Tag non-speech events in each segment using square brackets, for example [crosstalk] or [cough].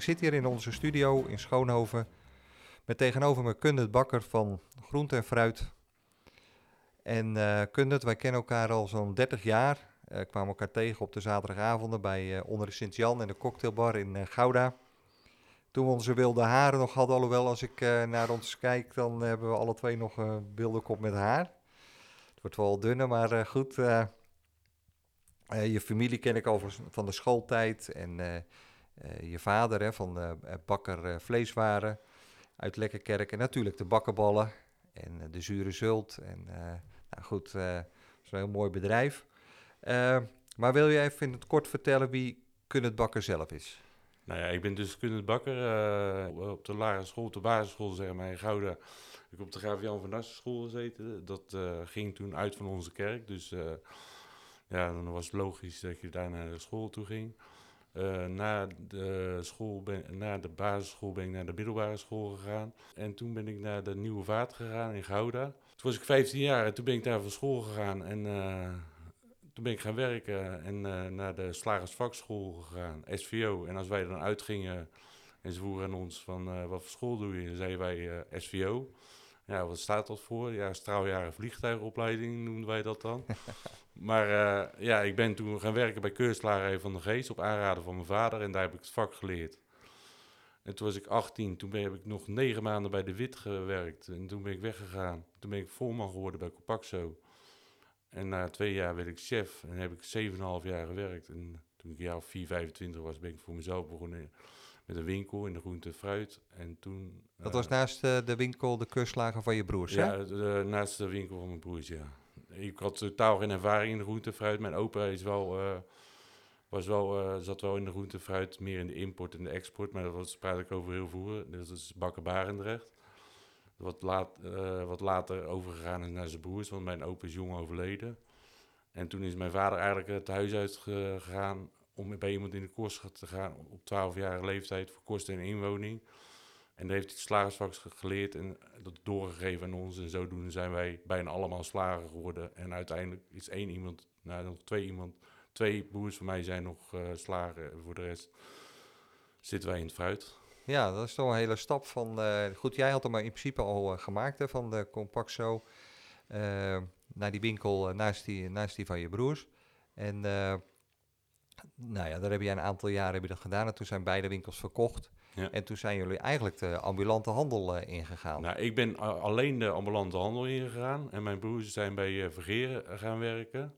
Ik zit hier in onze studio in Schoonhoven met tegenover me Kundert Bakker van Groente en Fruit. En uh, Kundert, wij kennen elkaar al zo'n 30 jaar. Uh, kwamen elkaar tegen op de zaterdagavonden bij uh, onder de Sint-Jan en de cocktailbar in Gouda. Toen we onze wilde haren nog hadden, alhoewel als ik naar ons kijk, dan hebben we alle twee nog een wilde kop met haar. Het wordt wel dunner, maar goed. je familie ken ik al van de schooltijd en je vader hè, van bakker vleeswaren uit Lekkerkerk. En natuurlijk de bakkenballen en de zure zult. En nou goed, het een heel mooi bedrijf. Maar wil je even in het kort vertellen wie Kunnet Bakker zelf is? Nou ja, ik ben dus Kunnet Bakker op de lagere school, op de basisschool zeg maar in Gouda. Ik heb op de Graaf Jan van Nassen school gezeten. Dat ging toen uit van onze kerk. Dus ja, dan was het logisch dat je daar naar de school toe ging. Na, de school ben, na de basisschool ben ik naar de middelbare school gegaan. En toen ben ik naar de Nieuwe Vaart gegaan in Gouda. Toen was ik 15 jaar en toen ben ik daar van school gegaan. En toen ben ik gaan werken en uh, naar de slagersvakschool gegaan, SVO. En als wij dan uitgingen en ze vroegen aan ons van uh, wat voor school doe je, zeiden wij uh, eh, SVO. Ja, wat staat dat voor? Ja, straaljaren vliegtuigopleiding noemden wij dat dan. [laughs] maar ja, ik ben toen gaan werken bij Keurslagerij van de Geest op aanraden van mijn vader en daar heb ik het vak geleerd. En toen was ik 18, toen ben, heb ik nog negen maanden bij de Wit gewerkt en toen ben ik weggegaan. Toen ben ik voorman geworden bij Copaxo. En na twee jaar werd ik chef en heb ik 7,5 jaar gewerkt. En toen ik jaar of 4, 25 was, ben ik voor mezelf begonnen met een winkel in de groente en fruit. En toen... Dat was eh, naast uh, de winkel de kustlager van je broers, ja, hè? Ja, naast de winkel van mijn broers, ja. Ik had totaal geen ervaring in de groente en fruit. Mijn opa is wel, was wel, zat wel in de groente en fruit, meer in de import en de export. Maar dat was, praat ik over heel vroeger. Dat is Bakker Barendrecht. Wat, laat, uh, wat later overgegaan is naar zijn broers, want mijn opa is jong overleden. En toen is mijn vader eigenlijk het huis uitgegaan om bij iemand in de kost te gaan op 12-jarige leeftijd voor kosten en inwoning. En daar heeft hij het slagersvak geleerd en dat doorgegeven aan ons. En zodoende zijn wij bijna allemaal slager geworden. En uiteindelijk is één iemand, nou nog twee iemand, twee broers van mij zijn nog uh, slager. Voor de rest zitten wij in het fruit. Ja, dat is toch een hele stap van... Uh, goed, jij had hem maar in principe al uh, gemaakt hè, van de Compaxo naar die winkel naast, die, naast die van je broers. En nou ja, daar heb je een aantal jaren heb je dat gedaan en toen zijn beide winkels verkocht. Ja. En toen zijn jullie eigenlijk de ambulante handel ingegaan. Nou, ik ben alleen de ambulante handel ingegaan en mijn broers zijn bij Vergeren gaan werken.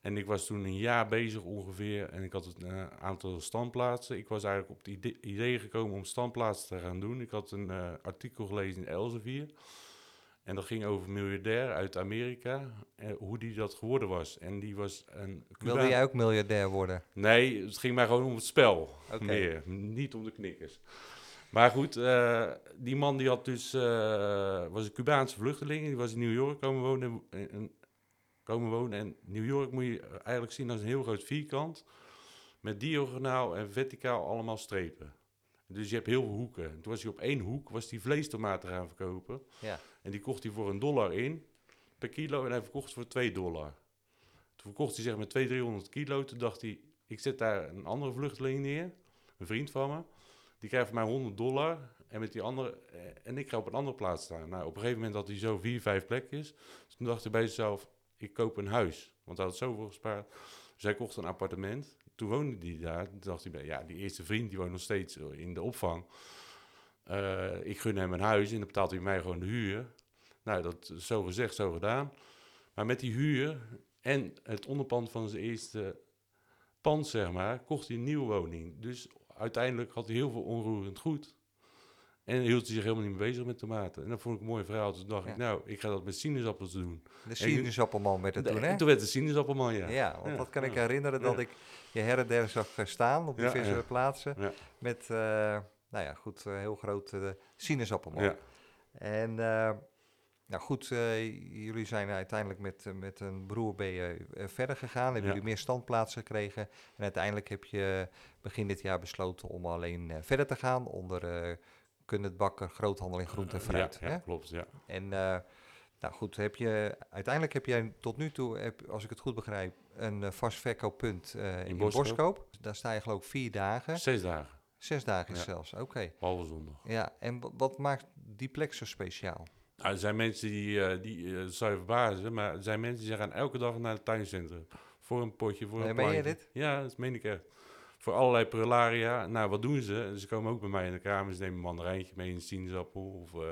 En ik was toen een jaar bezig ongeveer en ik had een uh, aantal standplaatsen. Ik was eigenlijk op het idee, gekomen om standplaatsen te gaan doen. Ik had een artikel gelezen in Elsevier. En dat ging over een miljardair uit Amerika, en hoe die dat geworden was. En die was een... Wilde jij ook miljardair worden? Nee, het ging maar gewoon om het spel. Okay. Meer, niet om de knikkers. Maar goed, uh, die man die had dus, was een Cubaanse vluchteling. Die was in New York komen wonen. En, komen wonen. En New York moet je eigenlijk zien als een heel groot vierkant. Met diagonaal en verticaal allemaal strepen. Dus je hebt heel veel hoeken. Toen was hij op één hoek was die vleestomaten gaan verkopen. Ja. En die kocht hij voor een dollar in per kilo. En hij verkocht voor 2 dollar. Toen verkocht hij zeg maar 200, 300 kilo. Toen dacht hij, ik zet daar een andere vluchteling neer. Een vriend van me. Die krijgt van mij 100 dollar. En, met die andere, eh, en ik ga op een andere plaats staan. Nou, op een gegeven moment had hij zo vier, vijf plekjes. Dus toen dacht hij bij zichzelf, ik koop een huis. Want hij had zoveel gespaard. Dus hij kocht een appartement. Toen woonde hij daar. Toen dacht hij, ja, die eerste vriend die woont nog steeds in de opvang. Uh, ik gun hem een huis en dan betaalt hij mij gewoon de huur. Nou, dat is zo gezegd, zo gedaan. Maar met die huur en het onderpand van zijn eerste pand, zeg maar, kocht hij een nieuwe woning. Dus uiteindelijk had hij heel veel onroerend goed. En hield hij zich helemaal niet bezig met tomaten. En dat vond ik een mooi verhaal. Toen dacht Ja. ik, nou, ik ga dat met sinaasappels doen. De sinaasappelman werd het toen, hè? En toen werd het sinaasappelman, ja. Ja, want Ja, dat kan ik herinneren dat ik je her en der zag eh, staan op diverse plaatsen. Met, eh, nou ja, goed, eh, heel groot eh sinaasappelman. En nou goed, jullie zijn uiteindelijk met, met een broer ben je verder gegaan. Hebben jullie meer standplaatsen gekregen. En uiteindelijk heb je begin dit jaar besloten om alleen verder te gaan onder Kun het bakker, groothandel in groente en fruit. Ja, ja, hè? klopt, ja. En eh, nou goed, heb je, uiteindelijk heb jij tot nu toe, heb, als ik het goed begrijp, een eh, vast verkooppunt eh, in, Boskoop. Boskoop. Daar sta je geloof ik vier dagen. Zes dagen, Zes dagen Ja. zelfs, oké. behalve zondag. Ja, en wa- wat maakt die plek zo speciaal? Nou, er zijn mensen die, die zou je verbazen, maar er zijn mensen die gaan elke dag naar het tuincentrum. Voor een potje, voor Nee, een meen je dit? Ja, dat meen ik echt. Voor allerlei prularia. Nou, wat doen ze? Ze komen ook bij mij in de kamer. Ze nemen een mandarijntje mee, een sinaasappel of eh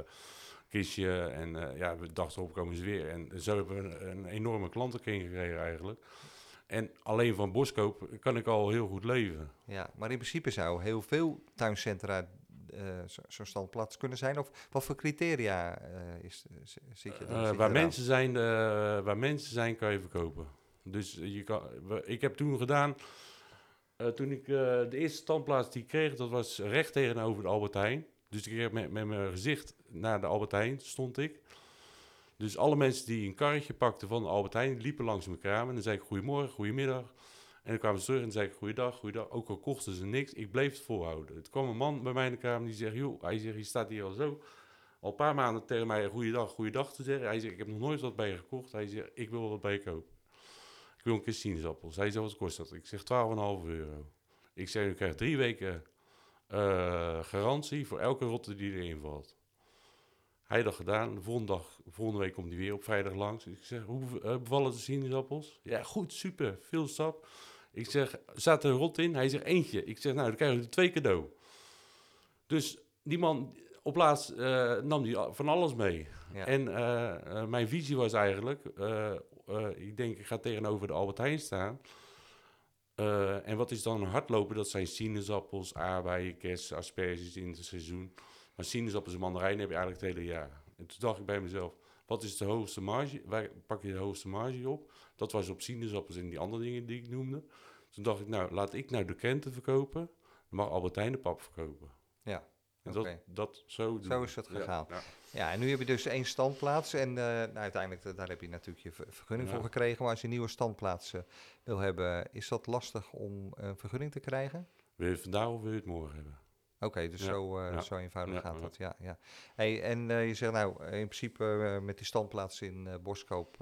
kistje. En eh, ja, de dag erop komen ze weer. En zo hebben we een, een enorme klantenkring gekregen eigenlijk. En alleen van Boskoop kan ik al heel goed leven. Ja, maar in principe zou heel veel tuincentra eh, zo- zo'n standplaats kunnen zijn. Of wat voor criteria eh, is, zit je, zit je waar, mensen zijn, waar mensen zijn, kan je verkopen. Dus je kan, ik heb toen gedaan, toen ik eh, de eerste standplaats die kreeg, dat was recht tegenover de Albert Heijn. Dus ik kreeg met, met mijn gezicht naar de Albert Heijn stond ik. Dus alle mensen die een karretje pakten van de Albert Heijn, die liepen langs mijn kraam. En dan zei ik goedemorgen, goedemiddag. En dan kwamen ze terug en zei ik goeiedag, goeiedag. Ook al kochten ze niks, ik bleef het volhouden. Het kwam een man bij mij in de kamer die zegt, joh, hij zegt, je staat hier al zo al een paar maanden tegen mij goeiedag, goeiedag te zeggen. Hij zegt, ik heb nog nooit wat bij je gekocht. Hij zegt, ik wil wat bij je kopen. Wil een keer sinaasappels. Hij zegt, wat kost dat? Ik zeg, 12,5 euro. Ik zeg, u krijgt drie weken eh, garantie voor elke rotte die erin valt. Hij dat gedaan. De volgende, dag, volgende week komt hij weer op vrijdag langs. Ik zeg, hoe eh, bevallen de sinaasappels? Ja, goed, super. Veel sap. Ik zeg, staat er een rot in? Hij zegt, eentje. Ik zeg, nou, dan krijg je twee cadeau. Dus die man, op laatst eh, nam die van alles mee. Ja. En mijn visie was eigenlijk, ik denk, ik ga tegenover de Albert Heijn staan. Eh, en wat is dan hardlopen? Dat zijn sinaasappels, aardbeien, kersen, asperges in het seizoen. Maar sinaasappels en mandarijnen heb je eigenlijk het hele jaar. En toen dacht ik bij mezelf, wat is de hoogste marge? Waar pak je de hoogste marge op? Dat was op sinaasappels en die andere dingen die ik noemde. Toen dacht ik, nou, laat ik nou de krenten verkopen. Dan mag Albert Heijn de pap verkopen. Ja, En dat, dat zo doen Zo is het Ja, gegaan. ja. Ja, en nu heb je dus één standplaats. En eh, nou, uiteindelijk, eh, daar heb je natuurlijk je ver- vergunning Ja. voor gekregen. Maar als je een nieuwe standplaats eh, wil hebben, is dat lastig om een vergunning te krijgen? Wil je het vandaag of wil je het morgen hebben? Oké, dus zo, eh, zo eenvoudig gaat dat. Ja, ja. Hey, en je zegt nou, in principe met die standplaats in Boskoop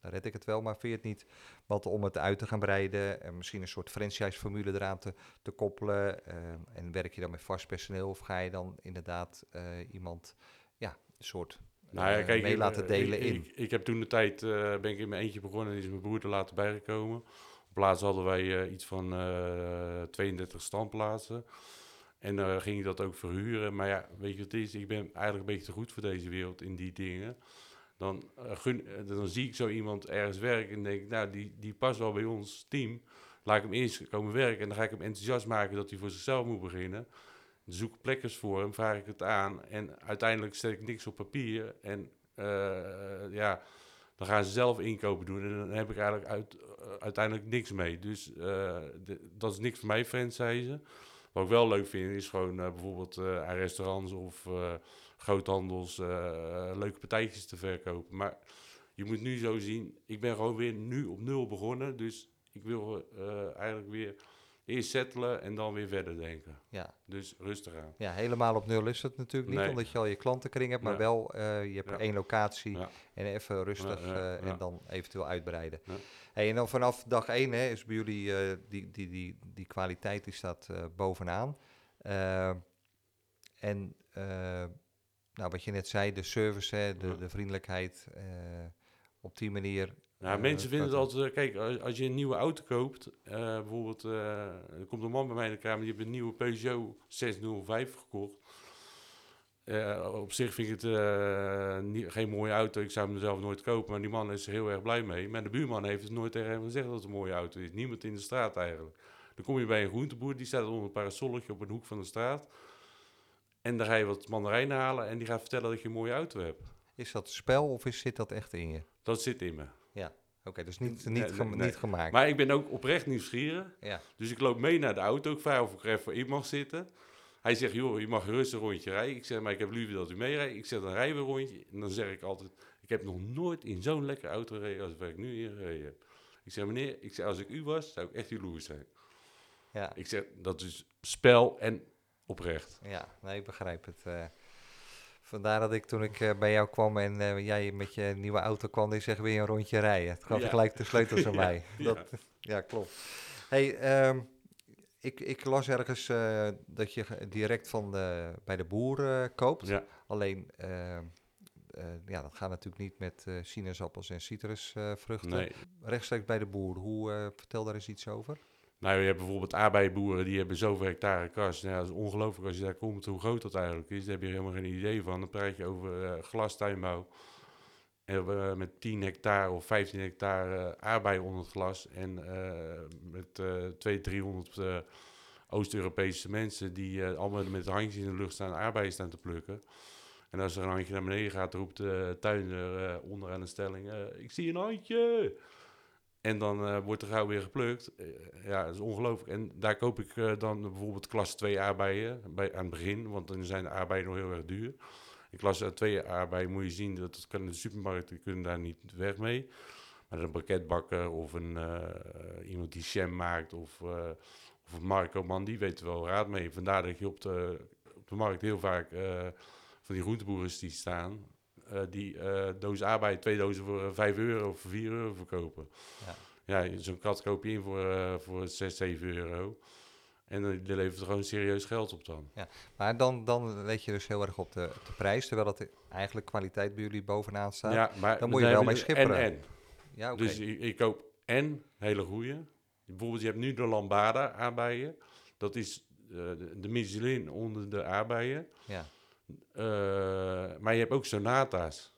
red ik het wel. Maar vind je het niet wat om het uit te gaan breiden en misschien een soort franchise-formule eraan te, te koppelen? eh, en werk je dan met vast personeel of ga je dan inderdaad eh, iemand, ja, een soort Nou ja, eh, kijk, mee laten delen ik, in? Ik, heb toen de tijd, ben ik in mijn eentje begonnen en is mijn broer er later bijgekomen. Op laatst hadden wij iets van eh 32 standplaatsen. En dan ging ik dat ook verhuren. Maar ja, weet je wat het is? Ik ben eigenlijk een beetje te goed voor deze wereld in die dingen. Dan, eh, eh, dan zie ik zo iemand ergens werken en denk ik, nou, die, die past wel bij ons team. Laat ik hem eerst komen werken en dan ga ik hem enthousiast maken dat hij voor zichzelf moet beginnen. Zoek plekkers voor hem, vraag ik het aan en uiteindelijk zet ik niks op papier. En eh, ja, dan gaan ze zelf inkopen doen en dan heb ik eigenlijk uit, uiteindelijk niks mee. Dus dat is niks voor mij, franchise. Wat ik wel leuk vind is gewoon bijvoorbeeld aan restaurants of groothandels eh, leuke partijtjes te verkopen. Maar je moet nu zo zien, ik ben gewoon weer nu op nul begonnen. Dus ik wil eh, eigenlijk weer eerst settelen en dan weer verder denken. Ja. Dus rustig aan. Ja, helemaal op nul is het natuurlijk niet, Nee. omdat je al je klantenkring hebt, maar Ja. wel, eh, je hebt Ja. één locatie Ja. en even rustig en dan eventueel uitbreiden. Ja. Hey, en dan vanaf dag één hè, is bij jullie die, die, die, die kwaliteit die staat bovenaan. En nou, wat je net zei, de service, hè, de, de vriendelijkheid, eh, op die manier. Nou, mensen vinden het altijd... eh, Kijk, als, je een nieuwe auto koopt... bijvoorbeeld, er komt een man bij mij in de kamer... die heeft een nieuwe Peugeot 605 gekocht. Op zich vind ik het niet, geen mooie auto. Ik zou hem zelf nooit kopen. Maar die man is er heel erg blij mee. Maar de buurman heeft het nooit tegen hem gezegd dat het een mooie auto is. Niemand in de straat eigenlijk. Dan kom je bij een groenteboer. Die staat onder een parasolletje op een hoek van de straat. En dan ga je wat mandarijnen halen en die gaat vertellen dat je een mooie auto hebt. Is dat spel of is, zit dat echt in je? Dat zit in me. Oké, dus niet, niet, nee, gem- nee. niet gemaakt. Maar ik ben ook oprecht nieuwsgierig. ja. Dus ik loop mee naar de auto. Ik vraag of ik er even in mag zitten. Hij zegt, joh, je mag rustig een rondje rijden. Ik zeg, maar ik heb liever dat u meerijdt. Ik zeg, dan rijden we een rondje. En dan zeg ik altijd, ik heb nog nooit in zo'n lekkere auto gereden als waar ik nu in gereden heb. Ik zeg, meneer, ik zeg, als ik u was, zou ik echt jaloers zijn. Ja, Ik zeg, dat is spel en oprecht. ja, nee, ik begrijp het. eh. vandaar dat ik toen ik eh, bij jou kwam en eh, jij met je nieuwe auto kwam, die zeggen weer een rondje rijden. Toen gaf Ja. gelijk de sleutels [laughs] aan Ja, mij. ja. Dat, ja, klopt. Hey, ehm, ik, ik las ergens dat je direct van de, bij de boer koopt. Ja. Alleen, ehm, eh, ja, dat gaat natuurlijk niet met sinaasappels en citrusvruchten. Nee. Rechtstreeks bij de boer. Hoe, vertel daar eens iets over. Nou, je hebt bijvoorbeeld aardbeienboeren, die hebben zoveel hectare kas. Nou, dat is ongelooflijk als je daar komt hoe groot dat eigenlijk is. Daar heb je helemaal geen idee van. Dan praat je over eh, glastuinbouw. En, met 10 hectare of 15 hectare eh, aardbeien onder het glas. En eh, met eh 200, 300 eh, Oost-Europese mensen die allemaal met handjes in de lucht staan aardbeien staan te plukken. En als er een handje naar beneden gaat, roept de tuinder eh, onderaan de stelling, ik zie een handje. En dan eh, wordt er gauw weer geplukt. Eh, ja, dat is ongelooflijk. En daar koop ik eh, dan bijvoorbeeld klasse 2 aardbeien bij, aan het begin, want dan zijn de aardbeien nog heel erg duur. In klasse 2 aardbeien moet je zien, dat, dat kan in de supermarkt, die kunnen daar niet weg mee. Maar een pakketbakker of een, iemand die jam maakt of, of Marco Man, die weet er wel raad mee. Vandaar dat je op de, op de markt heel vaak van die groenteboeren die staan, die eh doos aardbeien, twee dozen voor eh, 5 euro of voor 4 euro verkopen. Ja. Ja, zo'n kat koop je in voor, eh voor 6, 7 euro. En dan die levert er gewoon serieus geld op dan. Maar dan, dan let je dus heel erg op de, op de prijs, terwijl dat eigenlijk kwaliteit bij jullie bovenaan staat. Ja, maar dan moet je wel mee je schipperen. En, en. Ja, oké. Dus ik, ik koop en hele goede. Bijvoorbeeld, je hebt nu de Lambada aardbeien. Dat is eh, de, de Michelin onder de aardbeien. ja. Eh, maar je hebt ook Sonata's.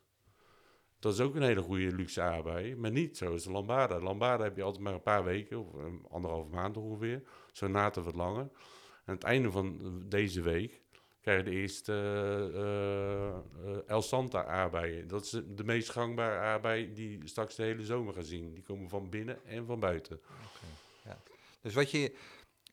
Dat is ook een hele goede luxe aardbei. Maar niet zoals de Lambada. Lambada heb je altijd maar een paar weken, of een anderhalve maand ongeveer. Sonata wat langer. Aan het einde van deze week krijg je de eerste eh, eh, eh, El Santa aardbeien. Dat is de- meest gangbare aardbei die straks de hele zomer gaan zien. Die komen van binnen en van buiten. Dus wat je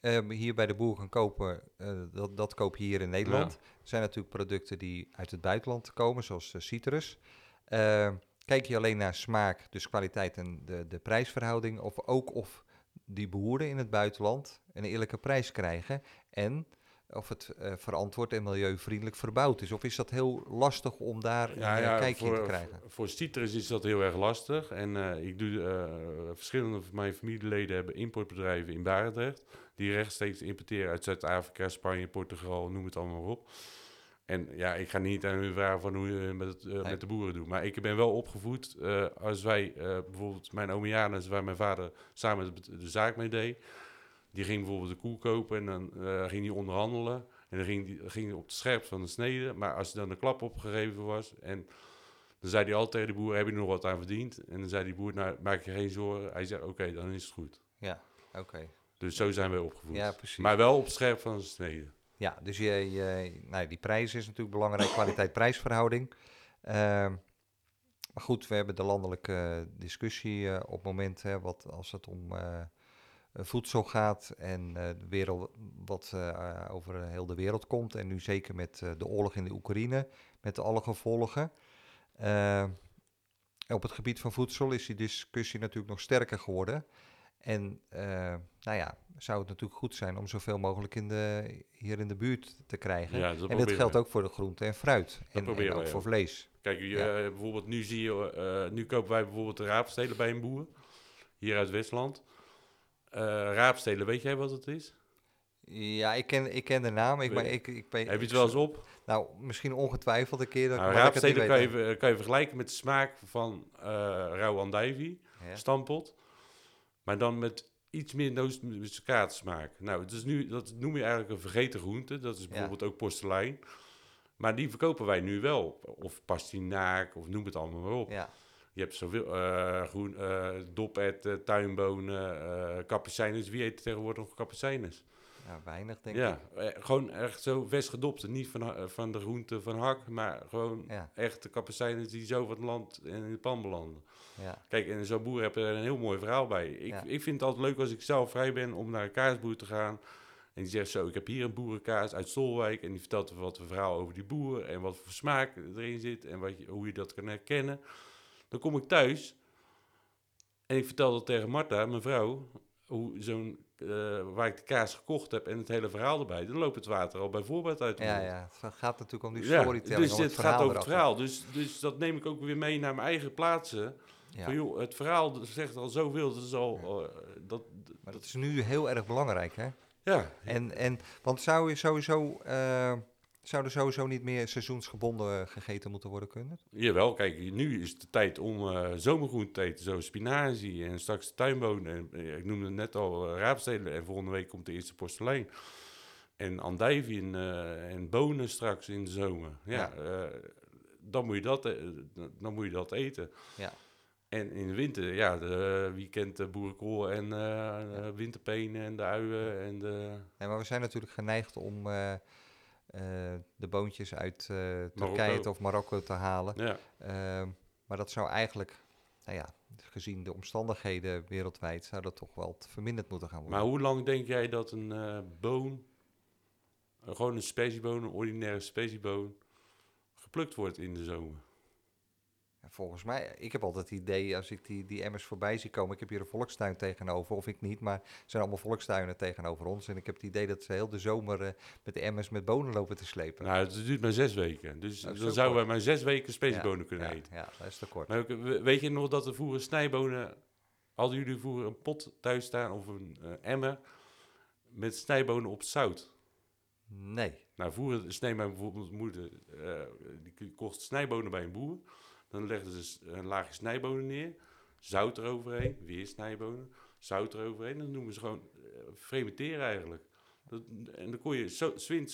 ehm, hier bij de boer kan kopen, eh, dat, dat koop je hier in Nederland. Er zijn natuurlijk producten die uit het buitenland komen, zoals eh, citrus. Ehm, kijk je alleen naar smaak, dus kwaliteit en de, de prijsverhouding, of ook of die boeren in het buitenland een eerlijke prijs krijgen en of het eh, verantwoord en milieuvriendelijk verbouwd is. Of is dat heel lastig om daar een eh, kijkje in te krijgen? Voor, citrus is dat heel erg lastig. En eh, ik doe, verschillende van mijn familieleden hebben importbedrijven in Barendrecht. Die rechtstreeks importeren uit Zuid-Afrika, Spanje, Portugal, noem het allemaal op. En ja, ik ga niet aan u vragen van hoe je met, het, Nee. met de boeren doet. Maar ik ben wel opgevoed. als wij bijvoorbeeld, mijn oom Janus, waar mijn vader samen de zaak mee deed. Die ging bijvoorbeeld de koe kopen en dan eh, ging hij onderhandelen. En dan ging hij ging op de scherp van de snede. Maar als er dan de klap opgegeven was. En dan zei hij altijd tegen de boer: Heb je nog wat aan verdiend? En dan zei die boer: Nou, maak je geen zorgen. Hij zei: Oké, dan is het goed. Oké, Dus zo zijn wij opgevoed. ja precies. maar wel op het scherp van de snede. Ja, dus je, je, nou, die prijs is natuurlijk belangrijk, kwaliteit-prijsverhouding. Ehm, maar goed, we hebben de landelijke discussie eh, op het moment, hè, wat, als het om eh, eh, voedsel gaat en eh, de wereld, wat eh, over heel de wereld komt. En nu zeker met eh, de oorlog in de Oekraïne, met alle gevolgen. Op het gebied van voedsel is die discussie natuurlijk nog sterker geworden. En eh, nou ja, zou het natuurlijk goed zijn om zoveel mogelijk in de, hier in de buurt te krijgen. Ja, dat en dat geldt ook voor de groente en fruit. En, ook voor vlees. Kijk, je, Ja. eh, bijvoorbeeld nu zie je, eh, nu kopen wij bijvoorbeeld de raapstelen bij een boer, hier uit Westland. Eh raapstelen, weet jij wat het is? Ja, ik ken, ik ken de naam. Ik, maar ik, ik, Heb je het wel eens op? Nou, misschien ongetwijfeld een keer. Dat, Nou, maar dat ik het niet raapstelen kan je, kan je vergelijken met de smaak van eh rauwe andijvie, Ja. stampot. Maar dan met iets meer nootmuskaatsmaak. Nou, het is nu, dat noem je eigenlijk een vergeten groente. Dat is bijvoorbeeld ook porselein. Maar die verkopen wij nu wel. Of pastinaak, of noem het allemaal maar op. Ja, Je hebt zoveel eh groen, eh tuinbonen, eh kapucijnes. Wie eet tegenwoordig nog? Ja, weinig denk ik. Ja, gewoon echt zo vers gedopte. Niet van, van de groente van hak, maar gewoon Ja, echt de kapiteinen die zo van het land en in de pan belanden. ja, Kijk, en zo'n boer heb er een heel mooi verhaal bij. Ik, ik vind het altijd leuk als ik zelf vrij ben om naar een kaasboer te gaan. En die zegt zo, ik heb hier een boerenkaas uit Stolwijk. En die vertelt wat een verhaal over die boer en wat voor smaak erin zit. En wat je, hoe je dat kan herkennen. Dan kom ik thuis en ik vertel dat tegen Marta, mijn vrouw, hoe zo'n, eh, waar ik de kaas gekocht heb en het hele verhaal erbij. Dan loopt het water al bij voorbaat uit de ja, mond. ja. Het gaat natuurlijk om die Ja, storytelling, dus om het het gaat over het verhaal. Dus, dus dat neem ik ook weer mee naar mijn eigen plaatsen. Ja. Van, joh, het verhaal zegt al zoveel. Dat is al. eh, dat, Maar dat is nu heel erg belangrijk, hè? ja, En, en, want zou, je sowieso, eh, zou er sowieso niet meer seizoensgebonden eh, gegeten moeten worden kunnen? jawel. Kijk, nu is het de tijd om eh zomergroenten te eten. Zo spinazie en straks tuinbonen. En, eh, ik noemde net al uh, raapstelen. En volgende week komt de eerste porselein. En andijvie en, en bonen straks in de zomer. Ja, dan, moet je dat, dan moet je dat eten. Ja. En in de winter, ja, de, wie kent de boerenkool en eh, winterpenen en de uien en de... Nee, maar we zijn natuurlijk geneigd om de boontjes uit eh, Turkije Marokko. of Marokko te halen. Ja, Ehm, maar dat zou eigenlijk, nou ja, gezien de omstandigheden wereldwijd, zou dat toch wel verminderd moeten gaan worden. maar hoe lang denk jij dat een eh, boon, eh, gewoon een specieboon, een ordinaire specieboon, geplukt wordt in de zomer? Volgens mij, ik heb altijd het idee als ik die, die emmers voorbij zie komen. Ik heb hier een volkstuin tegenover, of ik niet, maar er zijn allemaal volkstuinen tegenover ons. En ik heb het idee dat ze heel de zomer eh, met de emmers met bonen lopen te slepen. Nou, het duurt maar zes weken. Dus dan zo zouden kort. wij maar zes weken Ja, speciebonen kunnen ja, eten. Ja, dat is te kort. Maar we- weet je nog dat er vroeger snijbonen... Hadden jullie vroeger een pot thuis staan of een eh, emmer met snijbonen op zout? Nee. Nou, vroeger mijn bijvoorbeeld moeder, eh, die kocht snijbonen bij een boer. Dan legden ze een laagje snijbonen neer, zout eroverheen, weer snijbonen, zout eroverheen. Dat noemen ze gewoon eh, fermenteren eigenlijk. Dat, en dan kon je, zo,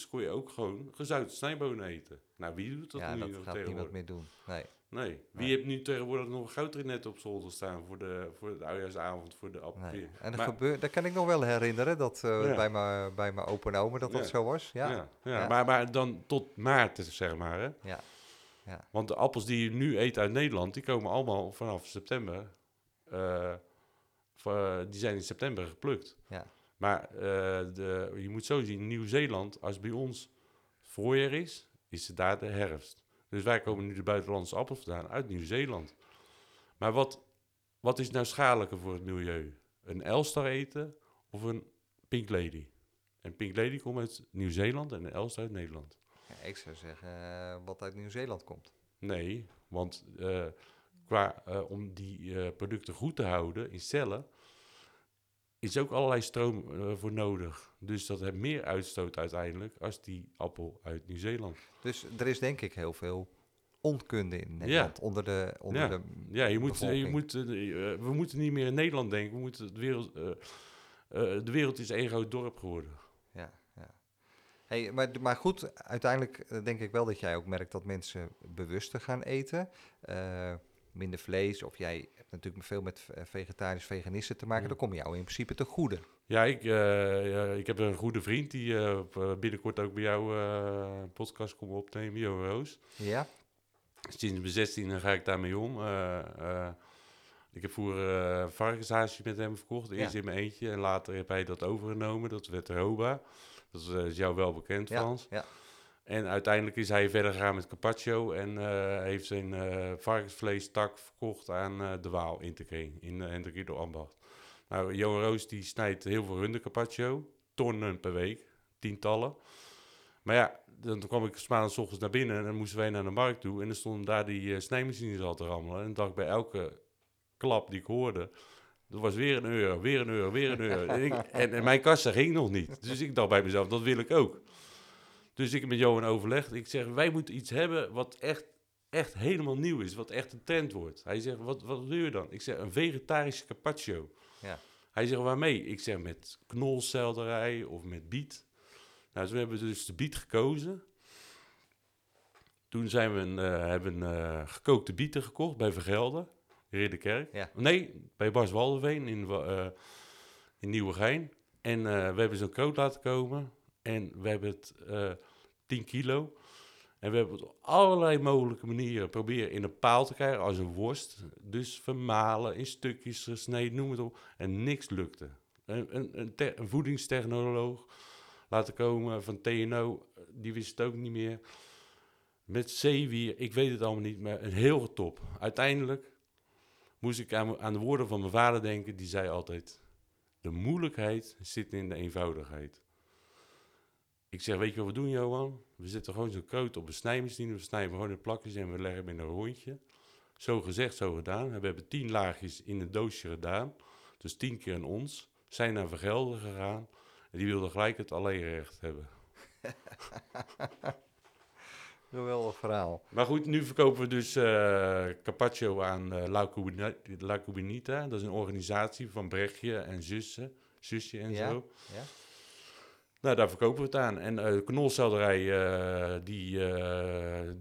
kon je ook gewoon gezouten snijbonen eten. Nou, wie doet dat ja, nu dat nog gaat niemand tegenwoordig? meer doen. Nee. Nee. Wie Nee. heeft nu tegenwoordig nog een goudrinet op zolder staan voor de, voor de oudejaarsavond, voor de appelpeer? nee. En dat, Maar- gebeurt, dat kan ik nog wel herinneren, dat eh, Ja. bij mijn bij mijn opa en oma dat dat Ja. zo was. Ja. Ja, ja, Ja. Maar, maar dan tot maart, zeg maar. Hè? Ja. Ja. Want de appels die je nu eet uit Nederland, die komen allemaal vanaf september. eh, va- die zijn in september geplukt. Ja. Maar eh, de, je moet zo zien, Nieuw-Zeeland, als bij ons voorjaar is, is het daar de herfst. Dus wij komen nu de buitenlandse appels vandaan uit Nieuw-Zeeland. Maar wat, wat is nou schadelijker voor het milieu? Een Elstar eten of een Pink Lady? En Pink Lady komt uit Nieuw-Zeeland en een Elstar uit Nederland. Ja, ik zou zeggen eh, wat uit Nieuw-Zeeland komt. Nee, want eh, qua, eh, om die producten goed te houden in cellen, is ook allerlei stroom voor nodig. Dus dat heeft meer uitstoot uiteindelijk als die appel uit Nieuw-Zeeland. Dus er is denk ik heel veel onkunde in Nederland onder de, onder Ja. de Ja, je moet, je moet, we moeten niet meer in Nederland denken. We moeten het wereld, de wereld is één groot dorp geworden. Ja, ja. Hey, maar, maar goed, uiteindelijk eh, denk ik wel dat jij ook merkt dat mensen bewuster gaan eten. Eh, minder vlees, of jij hebt natuurlijk veel met eh, vegetarisch veganisten te maken. Mm. Dan kom jou in principe te goede. Ja, ik, ik heb een goede vriend die binnenkort ook bij jou een podcast komt opnemen, Jo Roos. Ja? Sinds mijn 16 ga ik daarmee om. Ik heb vroeger eh varkenshaasje met hem verkocht. Eerst Ja. in mijn eentje en later heb hij dat overgenomen. Dat werd Roba. Dat is, eh, is jou wel bekend, Frans. ja. En uiteindelijk is hij verder gegaan met Carpaccio en eh, heeft zijn eh varkensvleestak verkocht aan de Waal Interkring in uh, Hendrik Ambacht. Nou, Johan Roos die snijdt heel veel runde Carpaccio, tonnen per week, tientallen. Maar ja, dan kwam ik 's ochtends naar binnen en dan moesten wij naar de markt toe. En dan stonden daar die snijmachines al te rammelen. En dan dacht ik bij elke klap die ik hoorde, dat was weer een euro, weer een euro, weer een euro. en, ik- [laughs] en, en mijn kassa ging nog niet. Dus ik dacht bij mezelf, dat wil ik ook. Dus ik heb met Johan overlegd. Ik zeg, wij moeten iets hebben wat echt, echt helemaal nieuw is. Wat echt een trend wordt. Hij zegt, wat, wat wil je dan? Ik zeg, een vegetarische carpaccio. Ja. Hij zegt, waarmee? Ik zeg, met knolselderij of met biet. Nou, toen hebben we dus de biet gekozen. Toen zijn we een, eh, hebben eh, gekookte bieten gekocht bij Vergelder, in Ridderkerk. Ja. Nee, bij Bas Walderveen in, eh, in Nieuwegein. En eh, we hebben zo'n koot laten komen. En we hebben het eh 10 kilo. En we hebben het op allerlei mogelijke manieren proberen in een paal te krijgen als een worst. Dus vermalen, in stukjes gesneden, noem het op. En niks lukte. Een, een, een, te- een voedingstechnoloog laten komen van TNO, die wist het ook niet meer. Met zeewier, ik weet het allemaal niet, maar een heel top. Uiteindelijk moest ik aan, de woorden van mijn vader denken, die zei altijd... De moeilijkheid zit in de eenvoudigheid. Ik zeg, weet je wat we doen, Johan? We zetten gewoon zo'n kroot op een snijmachine. We snijden gewoon in plakjes en we leggen hem in een rondje. Zo gezegd, zo gedaan. We hebben tien laagjes in een doosje gedaan. Dus tien keer een ons. Zijn naar Vergelden gegaan. En die wilde gelijk het alleenrecht hebben. [laughs] Geweldig verhaal. Maar goed, nu verkopen we dus eh Carpaccio aan eh, La, Cubina- La Cubinita. Dat is een organisatie van Brechtje en zussen. Zusje en Ja, zo. ja. Nou, daar verkopen we het aan. En eh knolselderij, die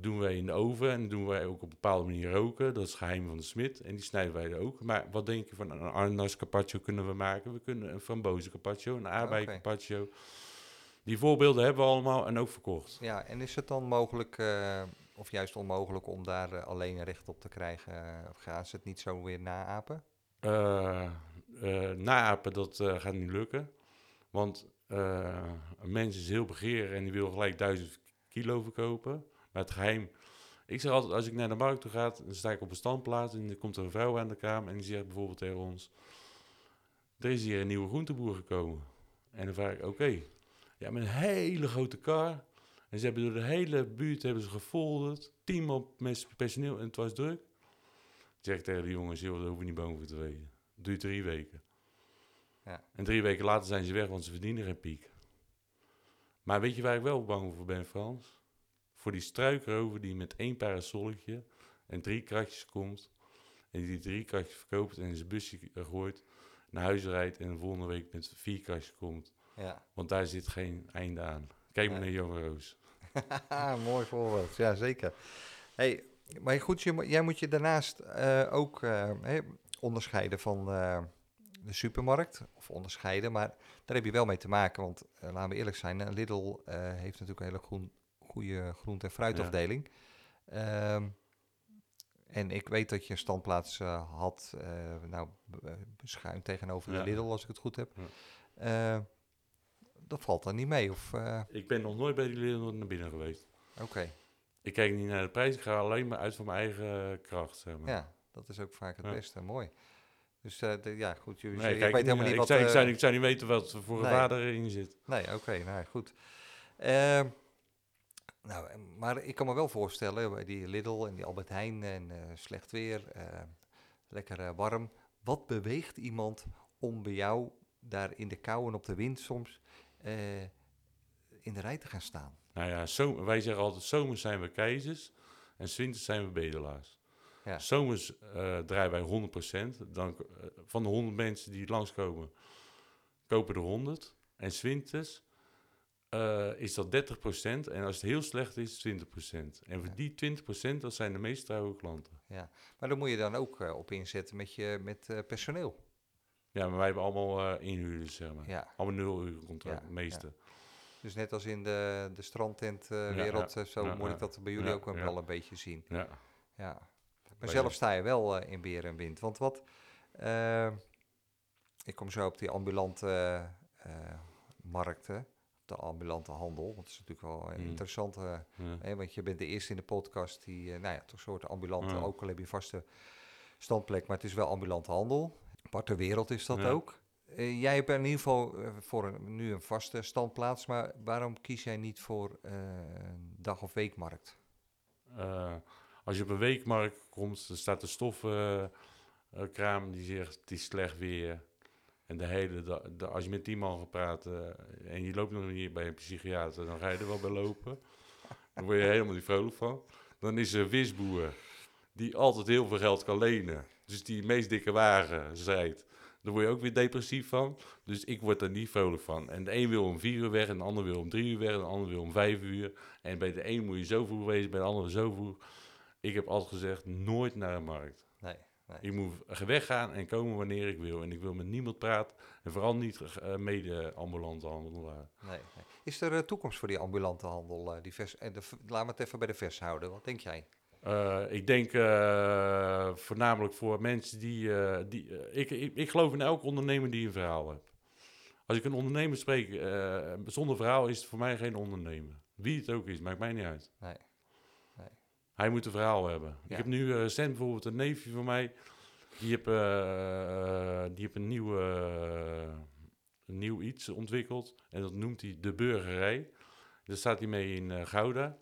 doen wij in de oven. En doen wij ook op een bepaalde manier roken. Dat is geheim van de smid. En die snijden wij er ook. Maar wat denk je van een ananas carpaccio kunnen we maken? We kunnen een frambozen carpaccio, een aardbei Oké. carpaccio. Die voorbeelden hebben we allemaal en ook verkocht. Ja, en is het dan mogelijk, eh, of juist onmogelijk, om daar eh, alleen recht op te krijgen? Eh, Of gaan ze het niet zo weer naapen? Naapen, dat gaat niet lukken. Want een mens is heel begeerig en die wil gelijk duizend kilo verkopen. Maar het geheim... Ik zeg altijd, als ik naar de markt toe ga, dan sta ik op een standplaats... en er komt er een vrouw aan de kamer en die zegt bijvoorbeeld tegen ons... Er is hier een nieuwe groenteboer gekomen. En dan vraag ik, oké. Ja, met een hele grote kar. En ze hebben door de hele buurt hebben ze gefolderd. Tien man met personeel en het was druk. Ik zeg tegen de jongens, joh, daar hoef je niet bang voor te weten. Het duurt drie weken. Ja. En drie weken later zijn ze weg, want ze verdienen geen piek. Maar weet je waar ik wel bang voor ben, Frans? Voor die struikrover die met één parasolletje en drie kratjes komt. En die drie kratjes verkoopt en in zijn busje gooit, naar huis rijdt en de volgende week met vier kratjes komt. Ja, Want daar zit geen einde aan. Kijk maar naar Jonge Roos. [laughs] mooi voorbeeld. Ja, zeker. Hey, maar goed, je, jij moet je daarnaast eh, ook eh, onderscheiden van eh, de supermarkt. Of onderscheiden, maar daar heb je wel mee te maken. Want laten we eerlijk zijn, Lidl heeft natuurlijk een hele groen, goede groente- en fruitafdeling. Ehm, en ik weet dat je een standplaats had, nou, schuin tegenover Ja. de Lidl, als ik het goed heb. Ja. Eh, dat valt dan niet mee, of... eh, Ik ben nog nooit bij die Lidl naar binnen geweest. Oké. Ik kijk niet naar de prijs, ik ga alleen maar uit van mijn eigen kracht. Zeg maar. Ja, dat is ook vaak het Ja. beste. Mooi. Dus eh, de- ja, goed. Je, Nee, kijk weet helemaal niet ik wat... Zou, ik, eh, zou, ik zou niet weten wat voor nee. vader erin zit. Nee, oké, nou goed. Ehm, nou, eh, maar ik kan me wel voorstellen, bij die Lidl en die Albert Heijn en eh, slecht weer, eh, lekker eh, warm. Wat beweegt iemand om bij jou daar in de kou en op de wind soms eh, in de rij te gaan staan? Nou ja, zo, wij zeggen altijd, zomers zijn we keizers en winters zijn we bedelaars. Ja. Zomers eh, draaien wij 100%. Dan, eh, van de 100 mensen die langskomen, kopen er 100. En winters is dat 30%. En als het heel slecht is, 20%. En voor Ja. die 20%, dat zijn de meest trouwe klanten. Maar dan moet je dan ook op inzetten met, je, met personeel. Ja, maar wij hebben allemaal eh inhuurders, zeg maar. Ja. Allemaal nul uur contract, Ja, meeste. Dus net als in de, de strandtentwereld, ja, eh, zo moet ik dat bij jullie ook wel een beetje zien. Ja. Ja. Maar zelf sta je wel eh, in beer en wind. Want wat, eh, ik kom zo op die ambulante eh, markten, de ambulante handel. Want dat is natuurlijk wel een Mm. interessante, hè, want je bent de eerste in de podcast die, eh, nou ja, toch soort ambulante, ook al heb je vaste standplek, maar het is wel ambulante handel. Aparte wereld is dat Ja. ook. Eh, jij hebt in ieder geval eh, voor een, nu een vaste standplaats, maar waarom kies jij niet voor eh, een dag- of weekmarkt? Als je op een weekmarkt komt, dan staat de stoffenkraam die zegt het is slecht weer. En de hele dag, de- als je met die man gaat praten en je loopt nog niet bij een psychiater, dan ga je er wel bij lopen. Dan word je helemaal niet vrolijk van. Dan is er een visboer die altijd heel veel geld kan lenen. Dus die meest dikke wagen rijdt. Daar word je ook weer depressief van. Dus ik word er niet vrolijk van. En de een wil om vier uur weg, en de ander wil om drie uur weg, en de ander wil om vijf uur. En bij de een moet je zo vroeg wezen, bij de andere zo vroeg. Ik heb altijd gezegd, nooit naar een markt. Nee, nee. Ik moet weggaan en komen wanneer ik wil. En ik wil met niemand praten. En vooral niet uh, mede-ambulante handelaar. Nee, nee. Is er uh, toekomst voor die ambulante handel? Uh, die vers, en de, laat me het even bij de vers houden. Wat denk jij? Uh, ik denk voornamelijk voor mensen die. die ik, ik, ik geloof in elke ondernemer die een verhaal heeft. Als ik een ondernemer spreek, zonder verhaal is het voor mij geen ondernemer. Wie het ook is, maakt mij niet uit. Nee. nee. Hij moet een verhaal hebben. Ja. Ik heb nu recent bijvoorbeeld een neefje van mij. Die heeft, die heeft een, nieuwe, een nieuw iets ontwikkeld. En dat noemt hij de burgerij. Daar staat hij mee in Gouda.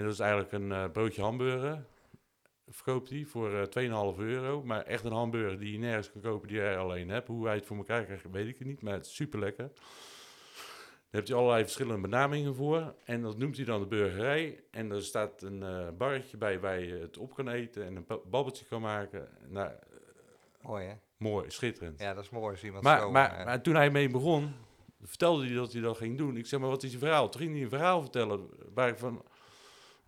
En dat is eigenlijk een uh, broodje hamburger. Verkoopt hij voor uh, 2,5 euro. Maar echt een hamburger die je nergens kan kopen, die jij alleen hebt. Hoe hij het voor elkaar krijgt, weet ik niet. Maar het is super lekker. Daar heeft hij allerlei verschillende benamingen voor. En dat noemt hij dan de burgerij. En er staat een uh, barretje bij waar je het op kan eten en een babbeltje kan maken. Nou, mooi hè? Mooi, schitterend. Ja, dat is mooi als iemand maar, zo... Maar, maar toen hij mee begon, vertelde hij dat hij dat ging doen. Ik zeg, maar wat is je verhaal? Toen ging hij een verhaal vertellen waar ik van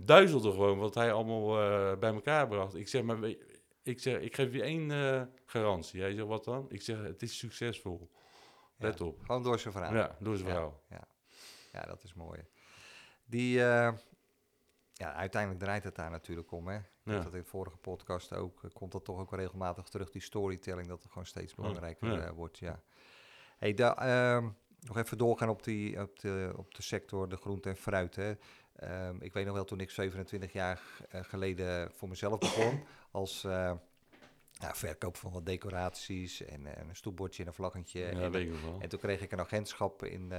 duizelde gewoon wat hij allemaal uh, bij elkaar bracht. Ik zeg, maar ik, zeg, ik geef je één uh, garantie. Hij zegt, wat dan? Ik zeg, het is succesvol. Let op. Gewoon door zijn verhaal. Ja, door zijn ja, verhaal. Ja, ja, dat is mooi. Die, uh, ja, uiteindelijk draait het daar natuurlijk om, hè. Ja. Dat in de vorige podcast ook, komt dat toch ook regelmatig terug, die storytelling, dat het gewoon steeds belangrijker wordt, ja. Hey, da, uh, nog even doorgaan op, die, op, de, op de sector, de groente en fruit, hè. Um, ik weet nog wel toen ik 27 jaar uh, geleden voor mezelf begon [clears throat] als uh, verkoop van wat decoraties en, uh, een stoepbordje en een vlaggetje. Ja, en, weet ik wel. en toen kreeg ik een agentschap in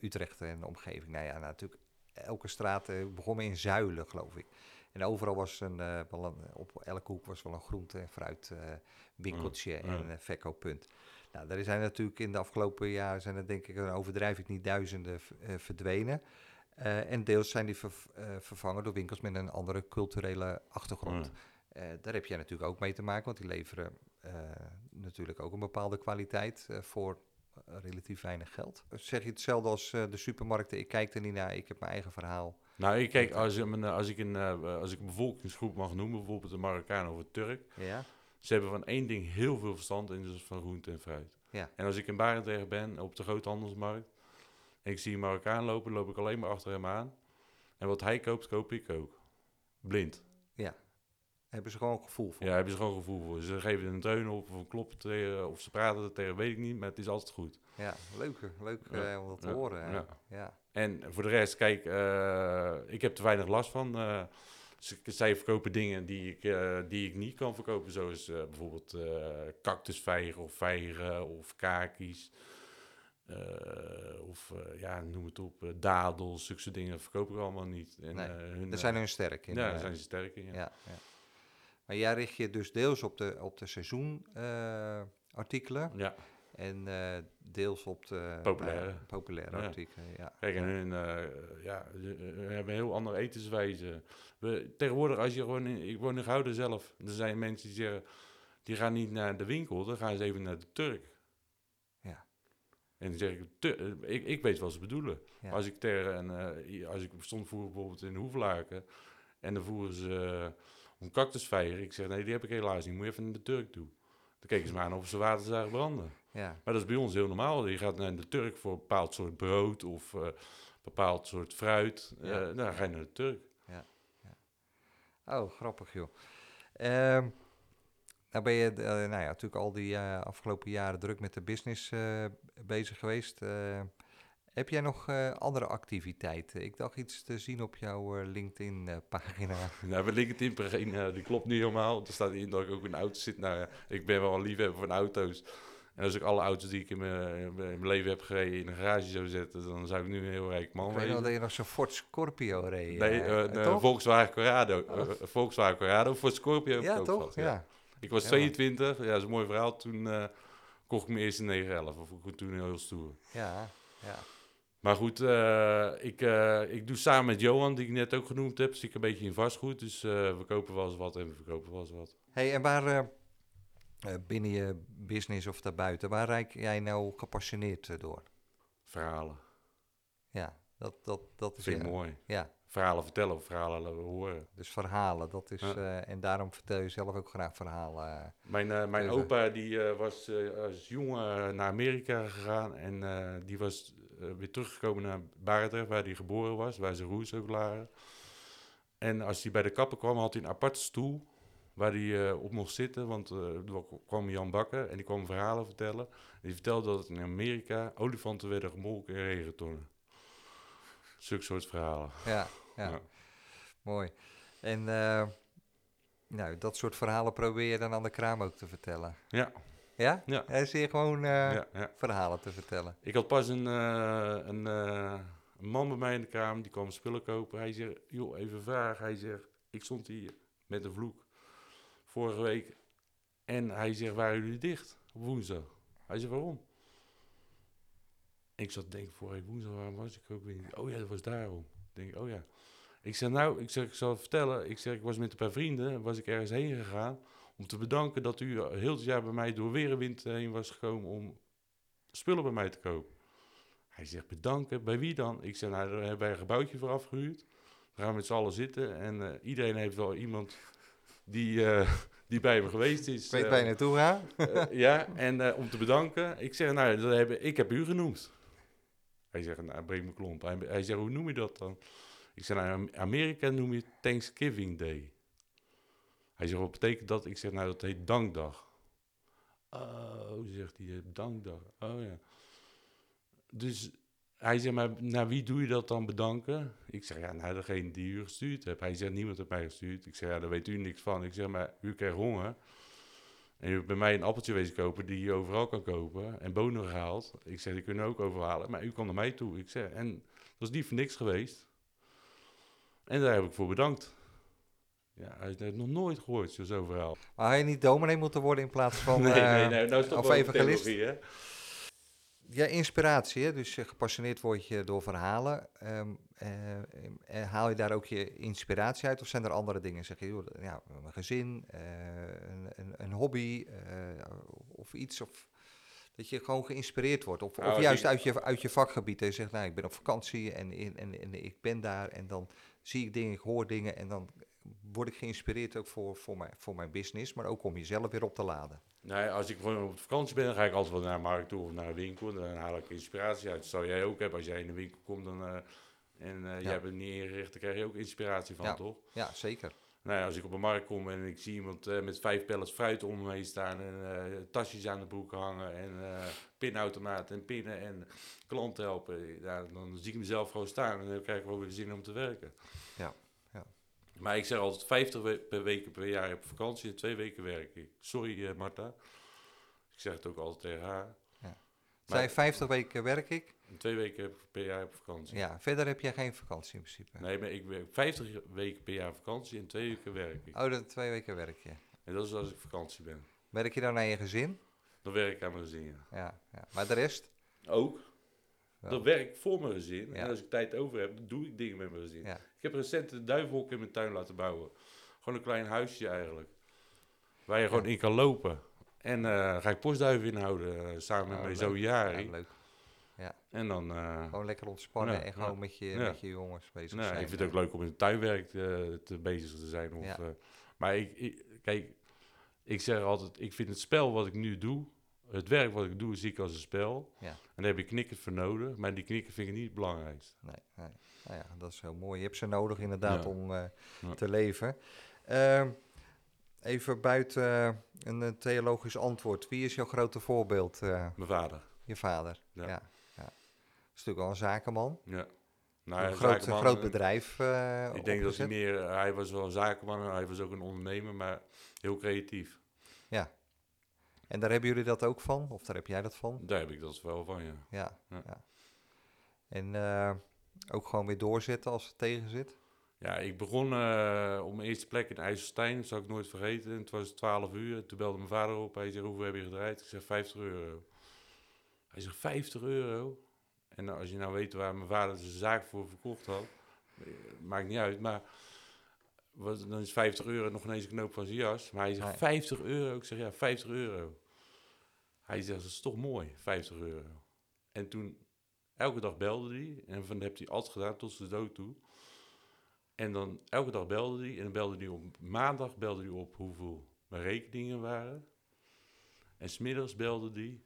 Utrecht en de omgeving. Nou ja, natuurlijk elke straat begon in zuilen, geloof ik. En overal was een, een op elke hoek was wel een groente- en fruit winkeltje ja, en een verkooppunt. Nou, daar zijn natuurlijk in de afgelopen jaren, zijn er denk ik, dan overdrijf ik niet, duizenden verdwenen. Uh, en deels zijn die ver, uh, vervangen door winkels met een andere culturele achtergrond. Ja. Uh, daar heb jij natuurlijk ook mee te maken, want die leveren natuurlijk ook een bepaalde kwaliteit voor relatief weinig geld. Zeg je hetzelfde als de supermarkten? Ik kijk er niet naar, ik heb mijn eigen verhaal. Nou, ik kijk, als, als, ik een, als ik een bevolkingsgroep mag noemen, bijvoorbeeld de Marokkaan of de Turk. Ja. Ze hebben van één ding heel veel verstand en dat is van groente en fruit. Ja. En als ik in Barendrecht ben, op de groothandelsmarkt, ik zie een Marokkaan lopen, loop ik alleen maar achter hem aan. En wat hij koopt, koop ik ook. Blind. Ja. Hebben ze gewoon gevoel voor? Ja, hebben ze gewoon gevoel voor. Ze geven een dreun op of een klop tegen, of ze praten er tegen, weet ik niet, maar het is altijd goed. Ja, leuk, leuk ja. uh, om dat te ja. horen. Ja. ja. En voor de rest, kijk, uh, ik heb er weinig last van. Uh, zij verkopen dingen die ik, die ik niet kan verkopen, zoals bijvoorbeeld cactusvijgen of vijgen of kakies. Uh, of uh, ja, noem het op, uh, dadels, zulke dingen verkopen we allemaal niet. En, nee, hun, daar zijn hun sterk in. Ja, daar zijn ze sterk in. Ja. Ja, ja. Maar jij richt je dus deels op de, op de seizoenartikelen. ja. En deels op de populaire, populaire artikelen. Ja. Kijk, en hun, ja, we hebben een heel andere etenswijze. We, tegenwoordig, als je gewoon in, ik woon in Gouden zelf, er zijn mensen die zeggen, die gaan niet naar de winkel, dan gaan ze even naar de Turk. En dan zeg ik, te, ik, ik weet wat ze bedoelen. Ja. Als ik tegen een, uh, als ik stond voor bijvoorbeeld in Hoeflaken en dan voeren ze uh, om cactusvijgen. Ik zeg, nee, die heb ik helaas niet. Moet je even naar de Turk toe. Dan keken ze me aan of ze water zagen branden. Ja. Maar dat is bij ons heel normaal. Je gaat naar de Turk voor een bepaald soort brood of uh, bepaald soort fruit. Ja. dan ga je naar de Turk. Ja. ja. Oh, grappig joh. Um, nou ben je uh, nou ja, natuurlijk al die uh, afgelopen jaren druk met de business uh, bezig geweest. heb jij nog andere activiteiten? Ik dacht iets te zien op jouw LinkedIn-pagina. [laughs] nou, mijn LinkedIn-pagina die klopt niet helemaal. Er staat in dat ik ook in auto zit. Nou, ik ben wel een liefhebber van auto's. En als ik alle auto's die ik in mijn, in mijn leven heb gereden in een garage zou zetten, dan zou ik nu een heel rijk man zijn. Ik weet dat je nog zo'n Ford Scorpio reed. Nee, uh, Volkswagen Corrado. Oh. Volkswagen Corrado, Ford Scorpio. Ja, toch? Ja. ja. Ik was 22, ja, dat is een mooi verhaal. Toen uh, kocht ik mijn eerste 911, of ik toen heel stoer. Ja, ja. Maar goed, uh, ik, uh, ik doe samen met Johan, die ik net ook genoemd heb, zie ik een beetje in vastgoed. Dus we kopen wel eens wat en we verkopen wel eens wat. hey, en waar binnen je business of daarbuiten, waar rijk jij nou gepassioneerd door? Verhalen. Ja, dat, dat, dat is Vind ik mooi. Ja, verhalen vertellen of verhalen horen. Dus verhalen, dat is... Ja. eh, en daarom vertel je zelf ook graag verhalen. Mijn, eh, mijn Even. opa die eh, was eh, als jongen eh, naar Amerika gegaan en eh, die was eh, weer teruggekomen naar Barendrecht, waar hij geboren was, waar zijn roers ook lagen. En als hij bij de kapper kwam, had hij een aparte stoel waar hij eh, op mocht zitten, want eh er kwam Jan Bakker en die kwam verhalen vertellen. En die vertelde dat in Amerika olifanten werden gemolken in regentonnen. Zulke soort verhalen. Ja, ja. Mooi. En eh, nou, dat soort verhalen probeer je dan aan de kraam ook te vertellen. Ja, Ja? Ja. Hij je gewoon eh, verhalen te vertellen. Ik had pas een, eh, een, een man bij mij in de kamer, die kwam spullen kopen. Hij zegt, joh, even vraag. Hij zegt, ik stond hier met een vloek vorige week. En hij zegt, waren jullie dicht op woensdag? Hij zegt, waarom? Ik zat te denken, vorige woensdag, waarom was ik ook weer niet? Oh ja, dat was daarom. Ik denk, oh ja. Ik zeg, nou, ik, zeg, ik zal het vertellen. Ik zeg, ik was met een paar vrienden, was ik ergens heen gegaan... om te bedanken dat u heel het jaar bij mij door weer en wind heen was gekomen... om spullen bij mij te kopen. Hij zegt, bedanken. Bij wie dan? Ik zeg, nou, daar hebben wij een gebouwtje voor afgehuurd. We gaan met z'n allen zitten. En eh, iedereen heeft wel iemand die, eh, die bij hem geweest is. [laughs] Weet eh, waar je naartoe gaat. eh, ja, en eh, om te bedanken. Ik zeg, nou, dat heb, ik heb u genoemd. Hij zegt, nou, breng me klomp. Hij, hij zegt, hoe noem je dat dan? Ik zeg, nou, in Amerika noem je Thanksgiving Day. Hij zegt, wat betekent dat? Ik zeg, nou, dat heet dankdag. Oh, zegt hij, dankdag. Oh ja. Dus hij zegt, maar naar wie doe je dat dan bedanken? Ik zeg, ja, naar degene die u gestuurd hebt. Hij zegt, niemand heeft mij gestuurd. Ik zeg, ja, daar weet u niks van. Ik zeg, maar u krijgt honger. En u hebt bij mij een appeltje wezen kopen die je overal kan kopen. En bonen gehaald. Ik zeg, die kunnen ook overhalen. Maar u kwam naar mij toe. Ik zeg, en dat is niet voor niks geweest. En daar heb ik voor bedankt. Ja, hij heeft nog nooit gehoord, zo'n verhaal. Maar had je niet dominee moeten worden in plaats van... [laughs] nee, eh, nee, nee. Nou is dat of evangelist? hè? Ja, inspiratie, hè? dus eh, gepassioneerd word je door verhalen. Ehm, eh, haal je daar ook je inspiratie uit of zijn er andere dingen? Zeg je, joh, ja, een gezin, een, een, een hobby of iets? Of dat je gewoon geïnspireerd wordt. Of, Nou, of als juist uit je, uit je vakgebied. En je zegt, nou, ik ben op vakantie en, en, en, en ik ben daar. En dan zie ik dingen, ik hoor dingen. En dan word ik geïnspireerd ook voor, voor, mijn, voor mijn business. Maar ook om jezelf weer op te laden. Nee, als ik gewoon op vakantie ben, dan ga ik altijd wel naar de markt toe of naar een winkel. Dan haal ik inspiratie uit. Dat zou jij ook hebben als jij in de winkel komt dan, eh, en eh, Ja. jij hebt het niet ingericht, dan krijg je ook inspiratie van, Ja. toch? Ja, zeker. Nou, als ik op een markt kom en ik zie iemand eh, met vijf pallets fruit om me heen staan en eh, tasjes aan de broek hangen en eh pinautomaten en pinnen en klanten helpen, ja, dan zie ik mezelf gewoon staan en dan krijg ik wel weer zin om te werken. Ja, ja. Maar ik zeg altijd 50 we- per weken per jaar op vakantie en twee weken werk ik. Sorry Marta. Ik zeg het ook altijd tegen haar. Zijn 50 weken werk ik. Twee weken per jaar op vakantie. Ja, verder heb jij geen vakantie in principe. Nee, maar ik werk 50 weken per jaar vakantie en twee weken werk ik. Oh, dat twee weken werk je. En dat is als ik vakantie ben. Werk je dan naar je gezin? Dan werk ik aan mijn gezin. ja. Ja, ja. maar de rest? Ook. Wel. Dan werk ik voor mijn gezin. Ja. En als ik tijd over heb, dan doe ik dingen met mijn gezin. Ja. Ik heb recent een duivenhok in mijn tuin laten bouwen. Gewoon een klein huisje eigenlijk. Waar je gewoon in kan lopen. En eh, ga ik postduiven inhouden eh, samen met Oh, mijn leuk. zoon Ja, Jari. leuk. En dan... eh, Gewoon lekker ontspannen Ja, en gewoon ja, met, je, met je jongens bezig nou, zijn. ik vind het ook leuk om in het tuinwerk te, te bezig te zijn. Of, eh, maar ik, ik, kijk, ik zeg altijd, ik vind het spel wat ik nu doe, het werk wat ik doe, zie ik als een spel. Ja. En daar heb ik knikken voor nodig, maar die knikken vind ik niet het belangrijkste. Nee, nee. Nou ja, dat is heel mooi. Je hebt ze nodig inderdaad Ja. om eh, Ja. te leven. Ehm, even buiten eh, een, eh, theologisch antwoord. Wie is jouw grote voorbeeld? eh, Mijn vader, je vader? Ja. Ja. ja. is natuurlijk wel een zakenman. ja. Nou, ja, een groot, bedrijf. eh, Ik denk dat hij meer, eh, hij was wel een zakenman, hij was ook een ondernemer, maar heel creatief. En daar hebben jullie dat ook van? Of daar heb jij dat van? Daar heb ik dat wel van, ja. Ja. ja. Ja. En eh, ook gewoon weer doorzetten als het tegen zit? Ja, ik begon eh, op mijn eerste plek in IJsselstein, dat zal ik nooit vergeten. En het was 12 uur. Toen belde mijn vader op. Hij zei, hoeveel heb je gedraaid? Ik zeg, 50 euro. Hij zegt, 50 euro? En als je nou weet waar mijn vader zijn zaak voor verkocht had, maakt niet uit. Maar wat, dan is 50 euro nog ineens een knoop van zijn jas. Maar hij zegt, Nee. 50 euro? Ik zeg, ja, 50 euro. Hij zegt, dat is toch mooi, 50 euro. En toen, elke dag belde hij. En van heb hij altijd gedaan tot zijn dood toe. En dan elke dag belde hij. En dan belde hij op maandag belde hij op hoeveel mijn rekeningen waren. En smiddags belde hij.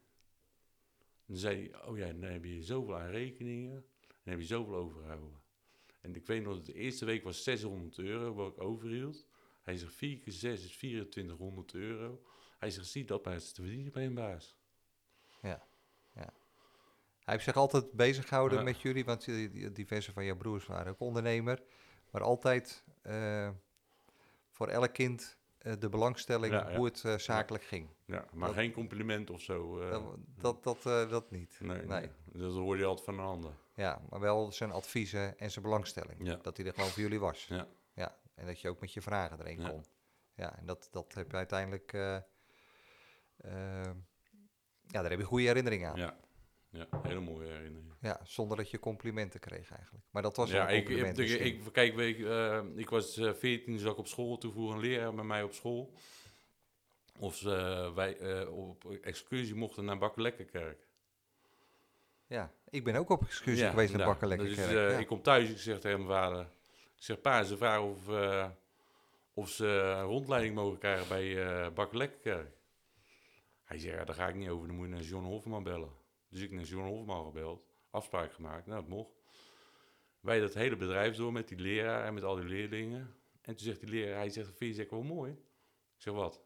Dan zei hij, oh ja, dan heb je zoveel aan rekeningen. Dan heb je zoveel overgehouden. En ik weet nog dat de eerste week was 600 euro wat ik overhield. Hij zegt 4 keer 6 is 2400 euro. Hij zegt, zie dat maar eens te verdienen bij een baas. Hij heeft zich altijd bezig gehouden Ja. met jullie, want diverse van jouw broers waren ook ondernemer. Maar altijd eh, voor elk kind de belangstelling Ja, ja. hoe het eh, zakelijk ging. Ja, maar Dat- geen compliment of zo. eh, Dat, dat, dat, eh, dat niet. nee, nee. nee. Dat hoorde je altijd van een ander. Ja, maar wel zijn adviezen en zijn belangstelling. Ja. Dat hij er gewoon voor jullie was. Ja. Ja, en dat je ook met je vragen erin kon. Ja, en dat, dat heb je uiteindelijk... eh, eh, ja, daar heb je goede herinneringen aan. Ja. Ja, ja hele mooie herinnering. zonder dat je complimenten kreeg eigenlijk. Maar dat was Ja, een ik, compliment ik, kijk, ik, eh, ik was eh, 14, zat ik op school. Toen voer een leraar met mij op school. Of ze, eh, wij op excursie mochten naar Bakkelekkerkerk. Ja, ik ben ook op excursie Ja, geweest naar ja. Lekker Dus ja. ik kom thuis, ik zeg tegen mijn vader... Ik zeg, pa, ze vragen of, of ze een rondleiding mogen krijgen bij Bakkelekkerkerk. Hij zegt, ja, daar ga ik niet over. Dan moet je naar John Hofman bellen. Dus ik naar John Hofman gebeld. Afspraak gemaakt. Nou, dat mocht. Wij dat hele bedrijf door met die leraar en met al die leerlingen. En toen zegt die leraar, hij zegt, vind je zeker wel mooi? Ik zeg, wat?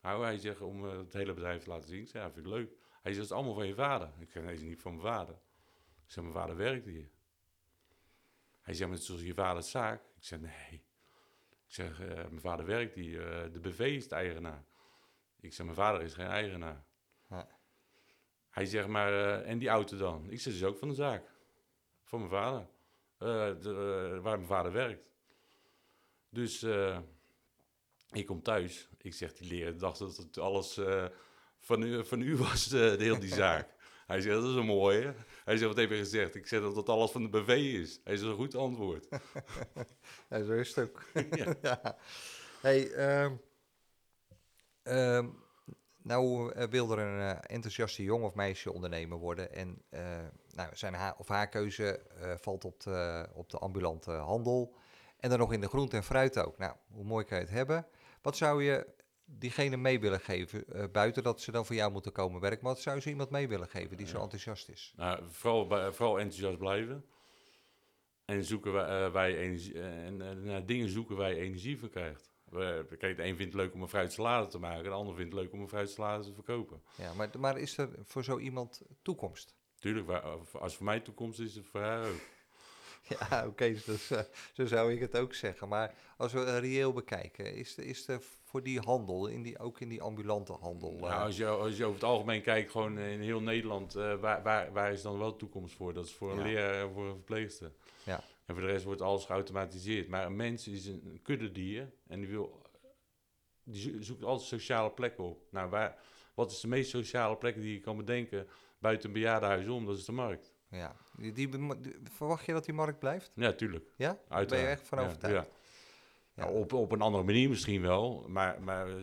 Nou, hij zegt, om eh, het hele bedrijf te laten zien. Ik zeg, ja, vind ik leuk. Hij zegt, het is allemaal van je vader. Ik zeg, nee, is niet van mijn vader. Ik zeg, mijn vader werkt hier. Hij zegt, maar het is je vaders zaak. Ik zeg, nee. Ik zeg, eh, mijn vader werkt hier. eh, de BV is de eigenaar. Ik zeg, mijn vader is geen eigenaar. Hij zegt, maar, eh, en die auto dan? Ik zeg, is ook van de zaak. Van mijn vader. Eh, de, eh, waar mijn vader werkt. Dus ik kom thuis. Ik zeg, die leraar dacht dat het alles van, u, van u was, de heel die zaak. [laughs] Hij zegt, dat is een mooie. Hij zegt, wat heb je gezegd? Ik zeg dat dat alles van de BV is. Hij zegt, een goed antwoord. [laughs] Ja, zo is het ook. [laughs] Ja. ja. Hey, ehm, ehm, nou eh, wil er een eh, enthousiaste jong of meisje ondernemer worden. En eh, nou, zijn haar of haar keuze valt op de, op de ambulante handel. En dan nog in de groente en fruit ook. Nou, hoe mooi kan je het hebben? Wat zou je diegene mee willen geven? buiten dat ze dan voor jou moeten komen werken. Maar wat zou ze iemand mee willen geven die zo enthousiast is? Nou, vooral, vooral enthousiast blijven. En zoeken wij, wij energie, en naar dingen zoeken waar je energie van krijgt. We, kijk, de een vindt het leuk om een fruitsalade te maken, de ander vindt het leuk om een fruitsalade te verkopen. Ja, maar, maar is er voor zo iemand toekomst? Tuurlijk, als voor mij toekomst is, het voor haar ook. [laughs] Ja, oké, dus, eh, zo zou ik het ook zeggen. Maar als we eh, reëel bekijken, is er, is er voor die handel, in die, ook in die ambulante handel... eh, Nou, als, je, als je over het algemeen kijkt, gewoon in heel Nederland, eh, waar, waar, waar is dan wel toekomst voor? Dat is voor een Ja. leraar en voor een verpleegster. Ja. En voor de rest wordt alles geautomatiseerd. Maar een mens is een kuddedier en die, wil, die zo- zoekt altijd sociale plekken op. Nou, waar, wat is de meest sociale plek die je kan bedenken buiten een bejaardenhuis om? Dat is de markt. ja. Die, verwacht je dat die markt blijft? Ja, tuurlijk. Ja? Daar ben Uiteraard. je echt van overtuigd? Ja. Ja. Nou, op, op een andere manier misschien wel. Maar, maar eh,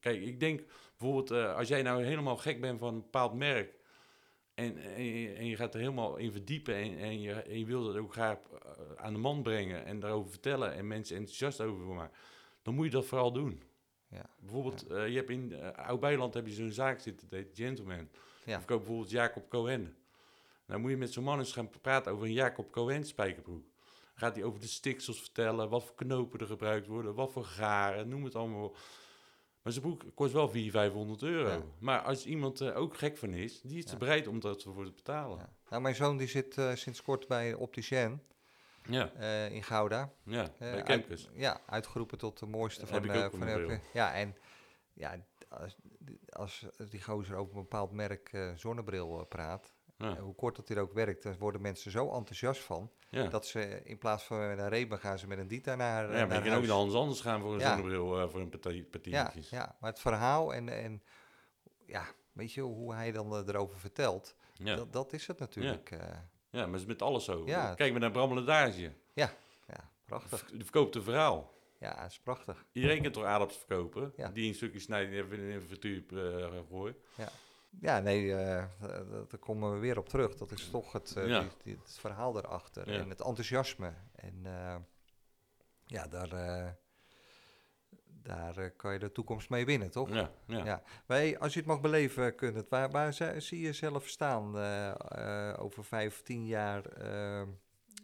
kijk, ik denk bijvoorbeeld eh, als jij nou helemaal gek bent van een bepaald merk. En, en, je, en je gaat er helemaal in verdiepen en, en, je, en je wil dat ook graag eh, aan de man brengen en daarover vertellen en mensen enthousiast over maken, dan moet je dat vooral doen. Ja. Bijvoorbeeld, eh, je hebt in uh, Oud-Beiland heb je zo'n zaak zitten, dat heet Gentleman. Ja. Of bijvoorbeeld Jacob Cohen. Dan moet je met zo'n man eens gaan praten over een Jacob Cohen spijkerbroek. Dan gaat hij over de stiksels vertellen, wat voor knopen er gebruikt worden, wat voor garen, noem het allemaal. Maar zijn broek kost wel 400, 500 euro. Ja. Maar als iemand er ook gek van is, die is Ja. er bereid om dat voor te betalen. Nou, mijn zoon die zit eh, sinds kort bij Opticien Ja, eh, in Gouda. ja, Eh, bij campus. ja, uitgeroepen tot de mooiste van... ook van bril. Ja, en ja, als, als die gozer over een bepaald merk zonnebril praat... Ja, en hoe kort dat hij er ook werkt, dan worden mensen zo enthousiast van... ja. dat ze in plaats van met een Reba gaan ze met een Dita naar, eh, ja maar naar je kan ook naar Hans Anders gaan voor een Ja. zonnebril, eh, voor een parti- Ja, ja, maar het verhaal en, en ja, weet je hoe hij dan eh, erover vertelt, Ja. dat, dat is het natuurlijk. Ja, ja, maar het is met alles zo. Ja. Kijk maar naar Bram Ledage. ja prachtig. Die verkoopt een verhaal. Ja, het is prachtig. Iedereen kan toch aardappels verkopen? Ja. Die een stukje snijden en even in een frituur eh, gooien. Ja. Ja, nee, eh, daar komen we weer op terug. Dat is toch het, eh, Ja. die- die- het verhaal erachter Ja. en het enthousiasme. En eh, ja, daar, daar kan je de toekomst mee winnen, toch? Ja, ja. Ja. Maar als je het mag beleven, kunt het. Waar, waar zi- zie je jezelf staan over vijf, tien jaar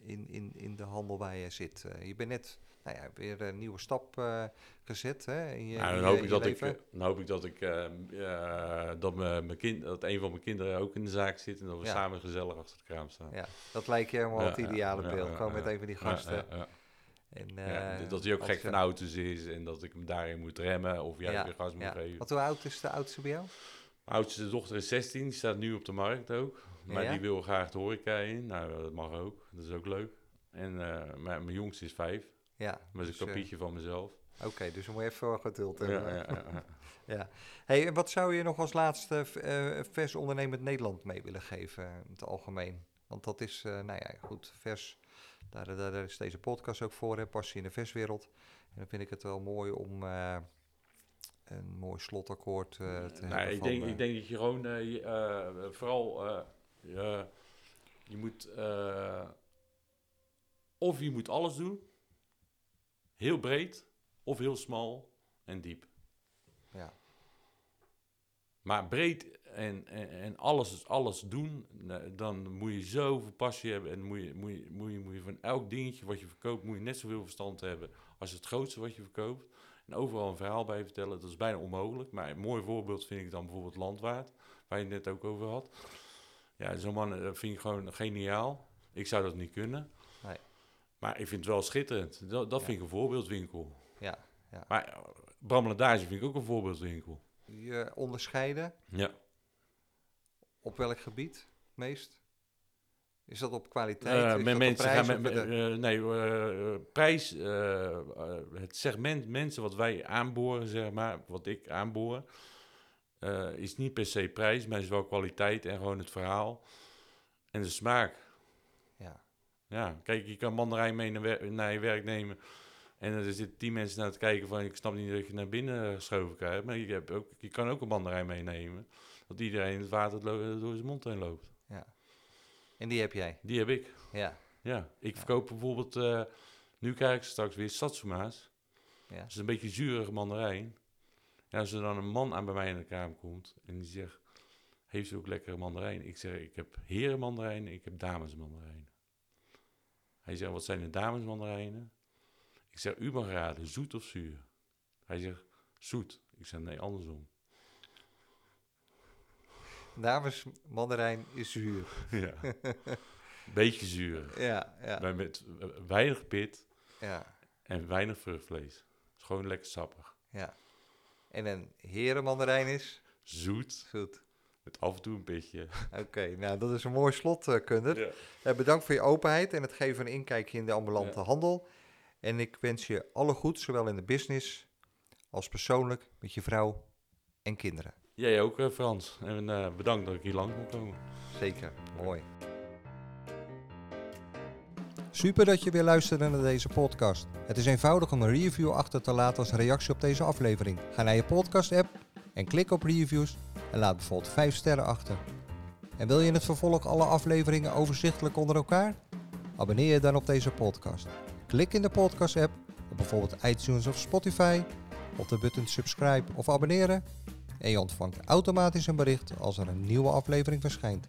in, in, in de handel waar je zit? Eh, je bent net nou ja, weer een nieuwe stap eh, gezet hè, in je, Nou, dan, hoop in ik dat ik, dan hoop ik dat ik dat, mijn kind, dat een van mijn kinderen ook in de zaak zit en dat we Ja. samen gezellig achter de kraam staan. Ja, dat lijkt je helemaal het ideale beeld. Gewoon met een van die gasten. En, Ja, eh, dat hij ook gek van auto's is en dat ik hem daarin moet remmen of jij Ja, weer gas moet ja. geven. Want hoe oud is de oudste bij jou? Mijn oudste dochter is 16, die staat nu op de markt ook. Maar Ja? die wil graag de horeca in. Nou, dat mag ook. Dat is ook leuk. En eh, mijn, mijn jongste is 5. Ja. Dat is dus, een eh, kapietje van mezelf. Oké, dus dan moet je even wel geduld hebben. ja, ja, ja. [laughs] Ja. Hey, en wat zou je nog als laatste eh, vers ondernemend Nederland mee willen geven in het algemeen? Want dat is, nou ja, goed, vers. Daar, daar, daar is deze podcast ook voor, hè, passie in de verswereld. En dan vind ik het wel mooi om een mooi slotakkoord te Nou, hebben. ik, van, denk, ik denk dat je gewoon vooral je, je moet eh, of je moet alles doen, heel breed, of heel smal en diep. ja, Maar breed en, en, en alles, alles doen, nou, dan moet je zoveel passie hebben. En moet je, moet, je, moet, je, moet je van elk dingetje wat je verkoopt, moet je net zoveel verstand hebben als het grootste wat je verkoopt. En overal een verhaal bij vertellen, dat is bijna onmogelijk. Maar een mooi voorbeeld vind ik dan bijvoorbeeld Landwaard, waar je het net ook over had. Ja, zo'n man eh, vind ik gewoon geniaal. Ik zou dat niet kunnen. Nee. Maar ik vind het wel schitterend. Dat, dat Ja. vind ik een voorbeeldwinkel. ja, ja. Maar eh, Brammeladage vind ik ook een voorbeeldwinkel. Je onderscheiden Ja. op welk gebied meest? Is dat op kwaliteit? Eh, Is met dat op mensen gaan met, met de- nee, prijs, het segment mensen wat wij aanboren, zeg maar, wat ik aanboor, eh, is niet per se prijs, maar is wel kwaliteit en gewoon het verhaal en de smaak. ja. Ja, kijk, je kan mandarijn mee naar, je werk nemen en er zitten tien mensen naar te kijken van, ik snap niet dat je naar binnen geschoven krijgt, maar je, hebt ook, je kan ook een mandarijn meenemen, dat iedereen het water door zijn mond heen loopt. En die heb jij? Die heb ik. Ja. Ja, ik verkoop bijvoorbeeld, eh, nu krijg ik straks weer Satsuma's. ja. Dat is een beetje zurige mandarijn. En als er dan een man aan bij mij in de kamer komt en die zegt, heeft u ook lekkere mandarijn? Ik zeg, ik heb herenmandarijnen, ik heb damesmandarijnen. Hij zegt, wat zijn de damesmandarijnen? Ik zeg, u mag raden, zoet of zuur? Hij zegt, zoet. Ik zeg, nee, andersom. Dames, mandarijn is zuur. [laughs] ja. Beetje zuur. [laughs] Ja, ja, Maar met eh, weinig pit ja, en weinig vruchtvlees. Het is gewoon lekker sappig. ja. En een herenmandarijn is? Zoet, Goed. met af en toe een pitje. Oké, nou dat is een mooi slot, eh, Kunder. Ja. Eh, bedankt voor je openheid en het geven van een inkijkje in de ambulante Ja. handel. En ik wens je alle goed, zowel in de business als persoonlijk met je vrouw en kinderen. Jij ook, eh, Frans. En bedankt dat ik hier lang kon komen. Zeker, mooi. Super dat je weer luisterde naar deze podcast. Het is eenvoudig om een review achter te laten als reactie op deze aflevering. Ga naar je podcast-app en klik op reviews en laat bijvoorbeeld 5 sterren achter. En wil je in het vervolg alle afleveringen overzichtelijk onder elkaar? Abonneer je dan op deze podcast. Klik in de podcast-app op bijvoorbeeld iTunes of Spotify op de button subscribe of abonneren en je ontvangt automatisch een bericht als er een nieuwe aflevering verschijnt.